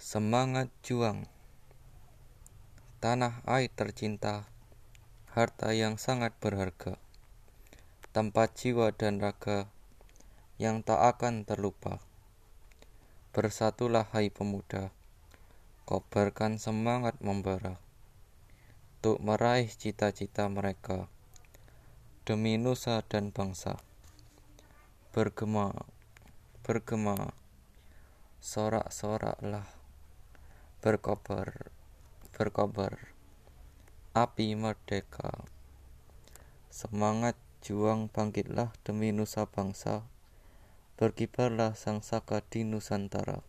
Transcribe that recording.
Semangat juang. Tanah air tercinta Harta yang sangat berharga Tempat jiwa dan raga Yang tak akan terlupa. Bersatulah hai pemuda Kobarkan semangat membara Untuk meraih cita-cita mereka Demi nusa dan bangsa. Bergema Bergema Sorak-soraklah berkobar berkobar. Api merdeka. Semangat juang bangkitlah demi nusa bangsa. Berkibarlah sang saka di Nusantara